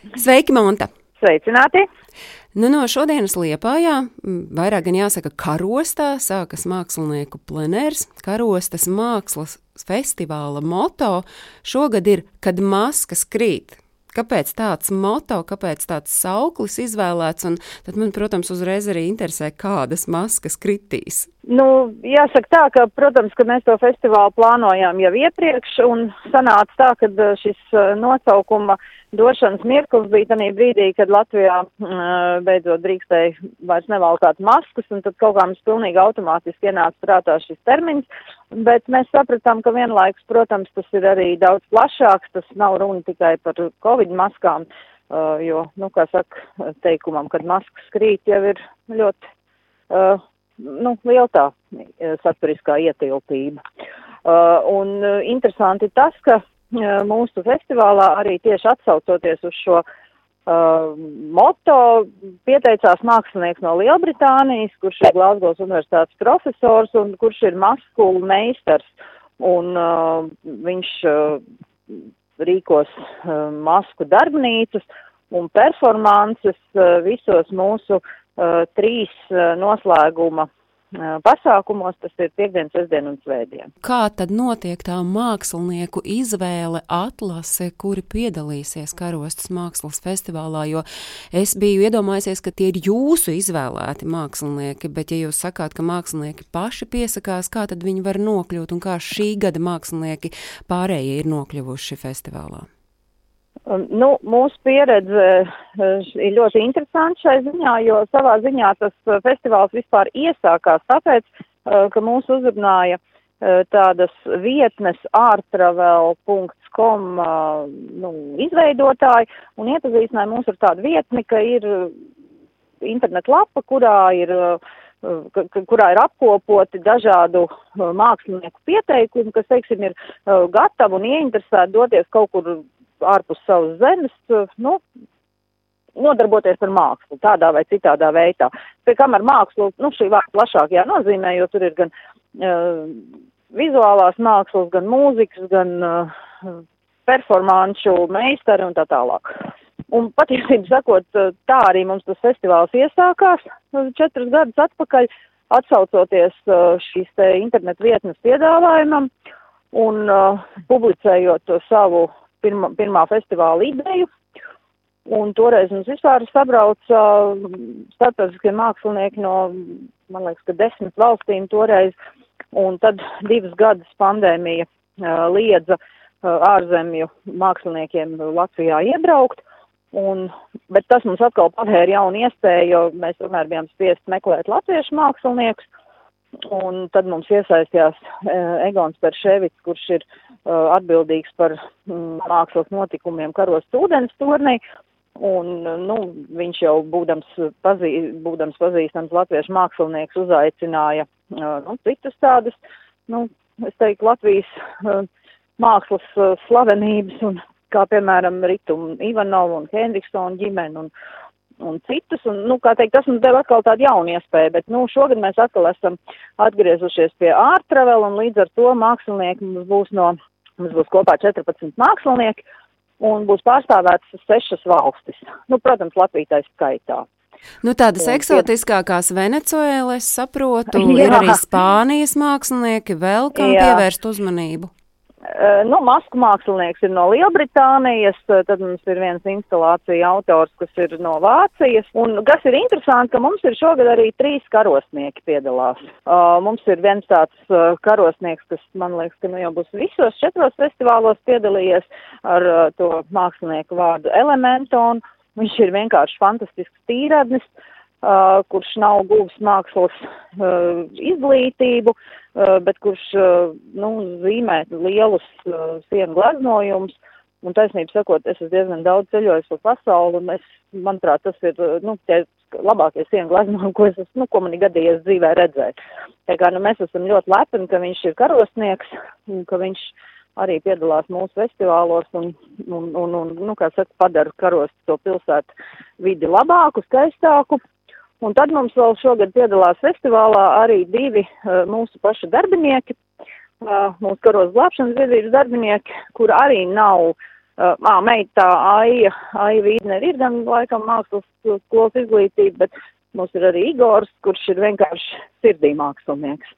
Sveiki, Monta! Sveicināti! Nu, no šodienas Liepājā, vairāk gan jāsaka, karostā sākas mākslinieku plenērs. Karostas mākslas festivāla moto šogad ir, kad maskas krīt. Kāpēc tāds moto, kāpēc tāds sauklis izvēlēts? Un tad man, protams, uzreiz arī interesē, kādas maskas kritīs. Nu, jāsaka tā, ka, protams, ka mēs to festivālu plānojām jau iepriekš, un sanāca tā, ka uh, šis uh, nosaukuma došanas mirklis bija tajā brīdī, kad Latvijā uh, beidzot drīkstēja vairs nevalkāt maskas, un tad kaut kā mums pilnīgi automātiski ienāca prātā šis termins, bet mēs sapratām, ka vienlaikus, protams, tas ir arī daudz plašāks, tas nav runa tikai par Covid maskām, jo, nu, kā saka teikumam, kad maskas krīt, jau ir ļoti. Uh, nu, liela tā e, saturiskā ietilpība. Uh, un uh, interesanti tas, ka uh, mūsu festivālā arī tieši atsaucoties uz šo uh, moto pieteicās mākslinieks no Lielbritānijas, kurš ir Glāzgos universitātes profesors un kurš ir maskulu meistars. Un uh, viņš uh, rīkos uh, masku darbnīcas un performances uh, visos mūsu uh, trīs uh, noslēguma uh, pasākumos, tas ir piekdien, sestdien un svētdien. Kā tad notiek tā mākslinieku izvēle, atlase, kuri piedalīsies Karostas mākslas festivālā, jo es biju iedomājusies, ka tie ir jūsu izvēlēti mākslinieki, bet ja jūs sakāt, ka mākslinieki paši piesakās, kā tad viņi var nokļūt un kā šī gada mākslinieki pārējie ir nokļuvuši festivālā? Um, nu, mūsu pieredze uh, ir ļoti interesanta šai ziņā, jo savā ziņā tas uh, festivāls vispār iesākās tāpēc, uh, ka mūs uzrunāja tādas vietnes ārtravel.com nu, izveidotāji un iepazīstināja mūs ar tādu vietni, ka ir internet lapa, kurā ir kurā ir apkopoti dažādu mākslinieku pieteikumi, kas, teiksim, ir gatavi un ieinteresēti doties kaut kur ārpus savas zemes, nu, nodarboties ar mākslu tādā vai citādā veidā. Pie kam ar mākslu, nu, šī vārda plašāk jānozīmē, jo tur ir gan uh, vizuālās mākslas, gan mūzikas, gan uh, performanču meistari un tā tālāk. Un patiesībā sakot, tā arī mums tas festivāls iesākās četrus gadus atpakaļ, atsaucoties uh, šīs te internetu vietnes piedāvājumam un uh, publicējot savu pirma, pirmā festivāla ideju. Un toreiz mums vispār sabrauca uh, starptautiskie mākslinieki no, man liekas, ka desmit valstīm toreiz, un tad divas gadus pandēmija uh, liedza uh, ārzemju māksliniekiem Latvijā iebraukt. Un, bet tas mums atkal pavēra jaunu iespēju, jo mēs tomēr bijām spiest meklēt latviešu māksliniekus. Un tad mums iesaistījās e, Egons Perševits, kurš ir uh, atbildīgs par mm, mākslas notikumiem karos ūdens turnī. Un, nu, viņš jau būdams, pazī, būdams pazīstams latviešu mākslinieks uzaicināja uh, nu, citus tādus, nu, es teiktu, Latvijas uh, mākslas slavenības, un, kā piemēram Ritum Ivanovu un Hendriksonu ģimeni un, un citus, un, nu, kā teikt, tas mums deva atkal tādu jaunu iespēju, bet, nu, šogad mēs atkal esam atgriezušies pie ārtravel, un līdz ar to mākslinieki mums būs no, mums būs kopā 14 mākslinieki, un būs pārstāvētas sešas valstis. Nu, protams, Latvija tā skaitā. Nu, tādas un, eksotiskākās Venecuēlē, es saprotu, jā. ir arī Spānijas mākslinieki, vēl kam jā. pievērst uzmanību. Eh, nu, masku mākslinieks ir no Lielbritānijas, eh, tad mums ir viens instalācija autors, kas ir no Vācijas. Un kas ir interesanti, ka mums ir šogad arī trīs karosnieki piedalās. Uh, mums ir viens tāds uh, karosnieks, kas man liekas, ka nu jau būs visos četros festivālos piedalījies ar uh, to mākslinieku vārdu Elementon. Viņš ir vienkārši fantastisks tīradnis. Uh, uh, kurš nav guvis mākslas uh, izglītību, uh, bet kurš nu, zīmē lielus sienu gleznojumus. Un taisnība sakot, es esmu diezgan daudz ceļojis pa pasauli, un es, manuprāt, tas ir, nu, tie labākie sienu gleznojumi, ko es esmu, nu, ko man ir gadījies dzīvē redzēt. Tā kā, nu, mēs esam ļoti lepni, ka viņš ir karosnieks, un ka viņš arī piedalās mūsu festivālos un, un, un, un nu, kā saka, padara karostu to pilsētu vidi labāku, skaistāku. Un tad mums vēl šogad piedalās festivālā arī divi uh, mūsu paša darbinieki, uh, mūsu karos glābšanas biedrības darbinieki, kur arī nav uh, Uh, meitā Aija, Aija Vīdner ir gan laikam mākslas skolas izglītība, bet mums ir arī Igors, kurš ir vienkārši sirdī mākslinieks.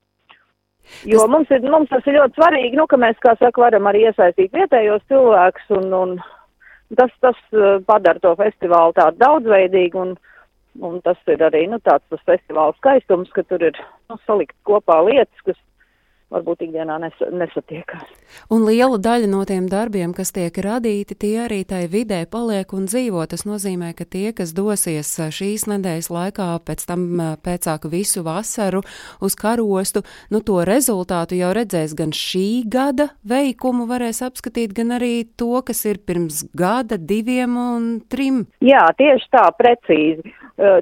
Jo mums, ir, mums tas ir ļoti svarīgi, nu, ka mēs, kā saka, varam arī iesaistīt vietējos cilvēkus, un, un tas, tas padara to festivālu tādu daudzveidīgu, un, un tas ir arī, nu, tāds festivāla skaistums, ka tur ir, nu, salikt kopā lietas, kas varbūt ikdienā nes, nesatiekās. Un liela daļa no tiem darbiem, kas tiek radīti, tie arī tai vidē paliek un dzīvo. Tas nozīmē, ka tie, kas dosies šīs nedēļas laikā, pēc tam pēcāk visu vasaru uz karostu, nu to rezultātu jau redzēs gan šī gada veikumu varēs apskatīt, gan arī to, kas ir pirms gada, diviem un trim. Jā, tieši tā, precīzi.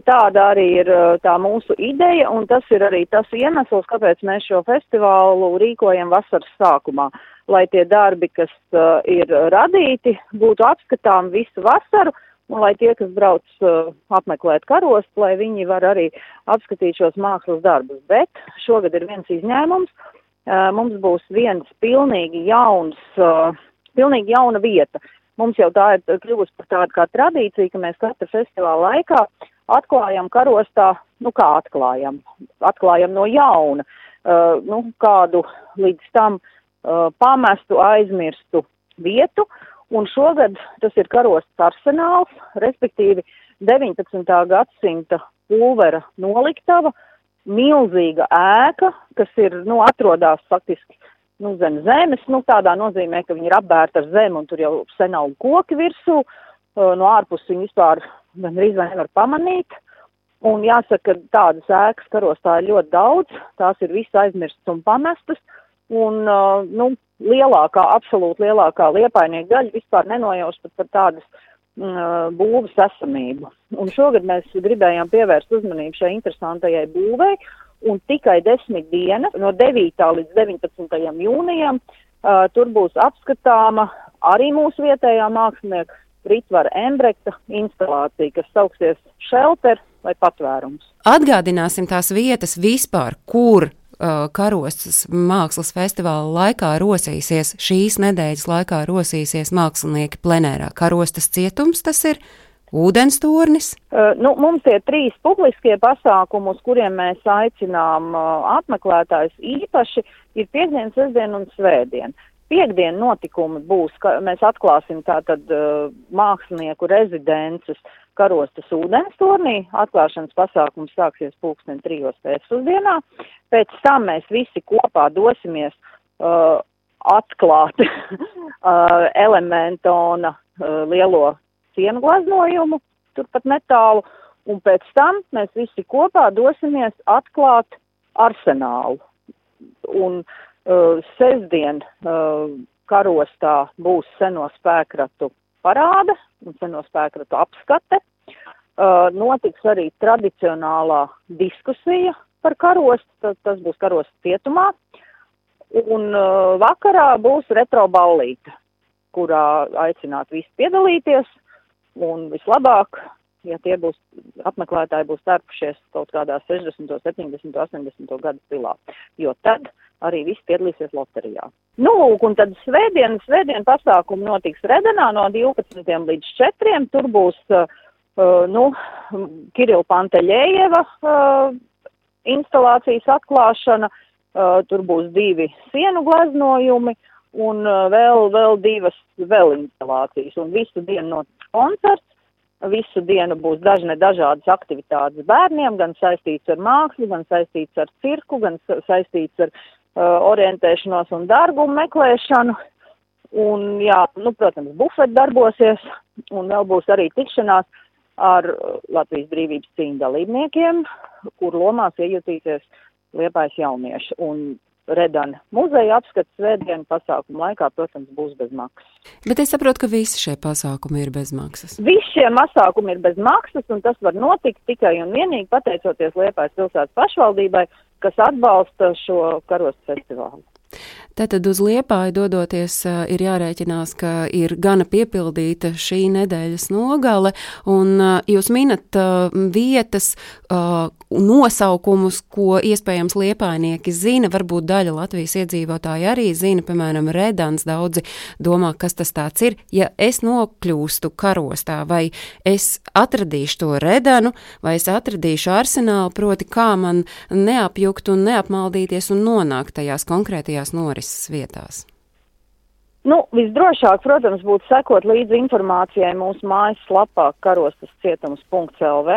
Tāda arī ir tā mūsu ideja, un tas ir arī tas iemesls, kāpēc mēs šo festivālu rīkojam vasaras sākumā, lai tie darbi, kas uh, ir radīti, būtu apskatām visu vasaru, un lai tie, kas brauc uh, apmeklēt karostu, lai viņi var arī apskatīt šos mākslas darbus. Bet šogad ir viens izņēmums. Uh, mums būs viens pilnīgi jauns, uh, pilnīgi jauna vieta. Mums jau tā ir kļuvusi par tādu kā tradīciju, ka mēs katru festivālu laikā atklājam karostā, nu kā atklājam, atklājam no jauna, uh, nu kādu līdz tam uh, pamestu, aizmirstu vietu, un šogad tas ir karostas arsenāls, respektīvi 19. gadsimta pulvera noliktava, milzīga ēka, kas ir, nu, atrodas faktiski, nu, zem zemes, nu, tādā nozīmē, ka viņi ir apbērta ar zemi un tur jau sen aug koki virsū, uh, no ārpus viņi vispār gan arī nevar pamanīt. Un jāsaka, ka tādas ēkas karostā ir ļoti daudz, tās ir visas aizmirstas un pamestas, un, uh, nu, lielākā, absolūti lielākā liepainieku daļa vispār nenojauš pat par tādas uh, būvas esamību. Un šogad mēs gribējām pievērst uzmanību šai interesantajai būvei, un tikai desmit dienas, no 9. līdz 19. jūnijam, uh, tur būs apskatāma arī mūsu vietējā mākslinieka Ritvara Embrekta instalācija, kas sauksies Shelter vai patvērums. Atgādināsim tās vietas vispār, kur uh, karostas mākslas festivāla laikā rosīsies, šīs nedēļas laikā rosīsies mākslinieki plenērā. Karostas cietums tas ir ūdenstornis. Uh, nu, mums ir trīs publiskie pasākumi, uz kuriem mēs aicinām uh, apmeklētājus īpaši, ir piekdien, sestdien un svētdien. Piektdien notikumi būs, ka mēs atklāsim tātad uh, mākslinieku rezidences karostas ūdens turnī. Atklāšanas pasākums sāksies pulksten trijos pēcpusdienā. Pēc tam mēs visi kopā dosimies uh, atklāt uh, elementona uh, lielo sienu glaznojumu, turpat netālu. Un pēc tam mēs visi kopā dosimies atklāt arsenālu. Un uh, Uh, sestdien uh, karostā būs seno spēkratu parāde un seno spēkratu apskate. Uh, notiks arī tradicionālā diskusija par karostu, tas, būs karostas cietumā. Un uh, vakarā būs retro ballīte, kurā aicināt visi piedalīties un vislabāk ja tie būs apmeklētāji būs starpušies kaut kādā 60, 70, 80 gadu stilā, jo tad arī viss piedalīsies loterijā. Nu, lūk, un tad svētdien, svētdien pasākumi notiks Redenā no 12 līdz 4. Tur būs, uh, nu, Kirila Panteļējeva uh, instalācijas atklāšana, uh, tur būs divi sienu glaznojumi un uh, vēl, vēl divas vēl instalācijas, un visu dienu notiks koncerts Visu dienu būs dažne dažādas aktivitātes bērniem, gan saistīts ar mākslu, gan saistīts ar cirku, gan saistīts ar uh, orientēšanos un darbumu meklēšanu. Un, jā, nu, protams, bufeti darbosies, un vēl būs arī tikšanās ar Latvijas brīvības cīņu dalībniekiem, kur lomās iejutīsies liepais jaunieši. Un Redana muzeja apskats svētdienu pasākumu laikā, protams, būs bez maksas. Bet es saprotu, ka visi šie pasākumi ir bez maksas. Visi šie pasākumi ir bez maksas, un tas var notikt tikai un vienīgi pateicoties Liepājas pilsētas pašvaldībai, kas atbalsta šo karostu festivālu. Tātad uz Liepāju dodoties ir jārēķinās, ka ir gana piepildīta šī nedēļas nogale, un jūs minat vietas, nosaukumus, ko iespējams liepainieki zina, varbūt daļa Latvijas iedzīvotāji arī zina, piemēram, Redans daudzi domā, kas tas tāds ir. Ja es nokļūstu karostā, vai es atradīšu to Redanu, vai es atradīšu arsenālu, proti, kā man neapjukt un neapmaldīties un nonākt tajās konkrētajās norises vietās. Nu, visdrošāk, protams, būtu sekot līdzi informācijai mūsu mājas lapā karostas cietums.lv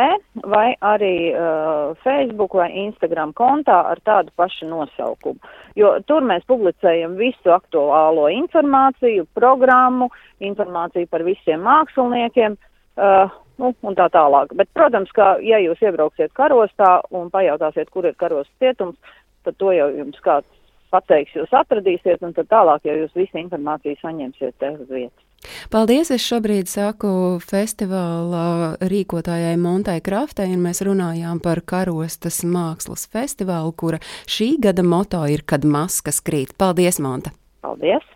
vai arī uh, Facebook vai Instagram kontā ar tādu pašu nosaukumu. Jo tur mēs publicējam visu aktuālo informāciju, programmu, informāciju par visiem māksliniekiem. Uh, nu, un tā tālāk. Bet, protams, ka, ja jūs iebrauksiet karostā un pajautāsiet, kur ir karostas cietums, tad to jau jums kāds pateiks, jūs atradīsiet, un tad tālāk jau jūs visu informāciju saņemsiet te uz vietas. Paldies! Es šobrīd saku festivāla rīkotājai Montai Kraftei, un mēs runājām par karostas mākslas festivālu, kura šī gada moto ir, kad maskas krīt. Paldies, Monta! Paldies!